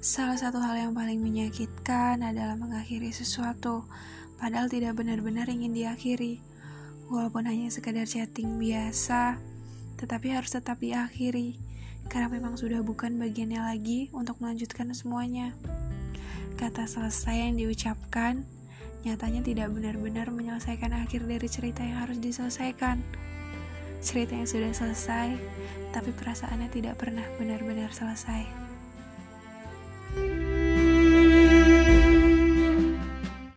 Salah satu hal yang paling menyakitkan adalah mengakhiri sesuatu, padahal tidak benar-benar ingin diakhiri. Walaupun hanya sekedar chatting biasa, tetapi harus tetap diakhiri, karena memang sudah bukan bagiannya lagi untuk melanjutkan semuanya. Kata selesai yang diucapkan, nyatanya tidak benar-benar menyelesaikan akhir dari cerita yang harus diselesaikan. Cerita yang sudah selesai, tapi perasaannya tidak pernah benar-benar selesai.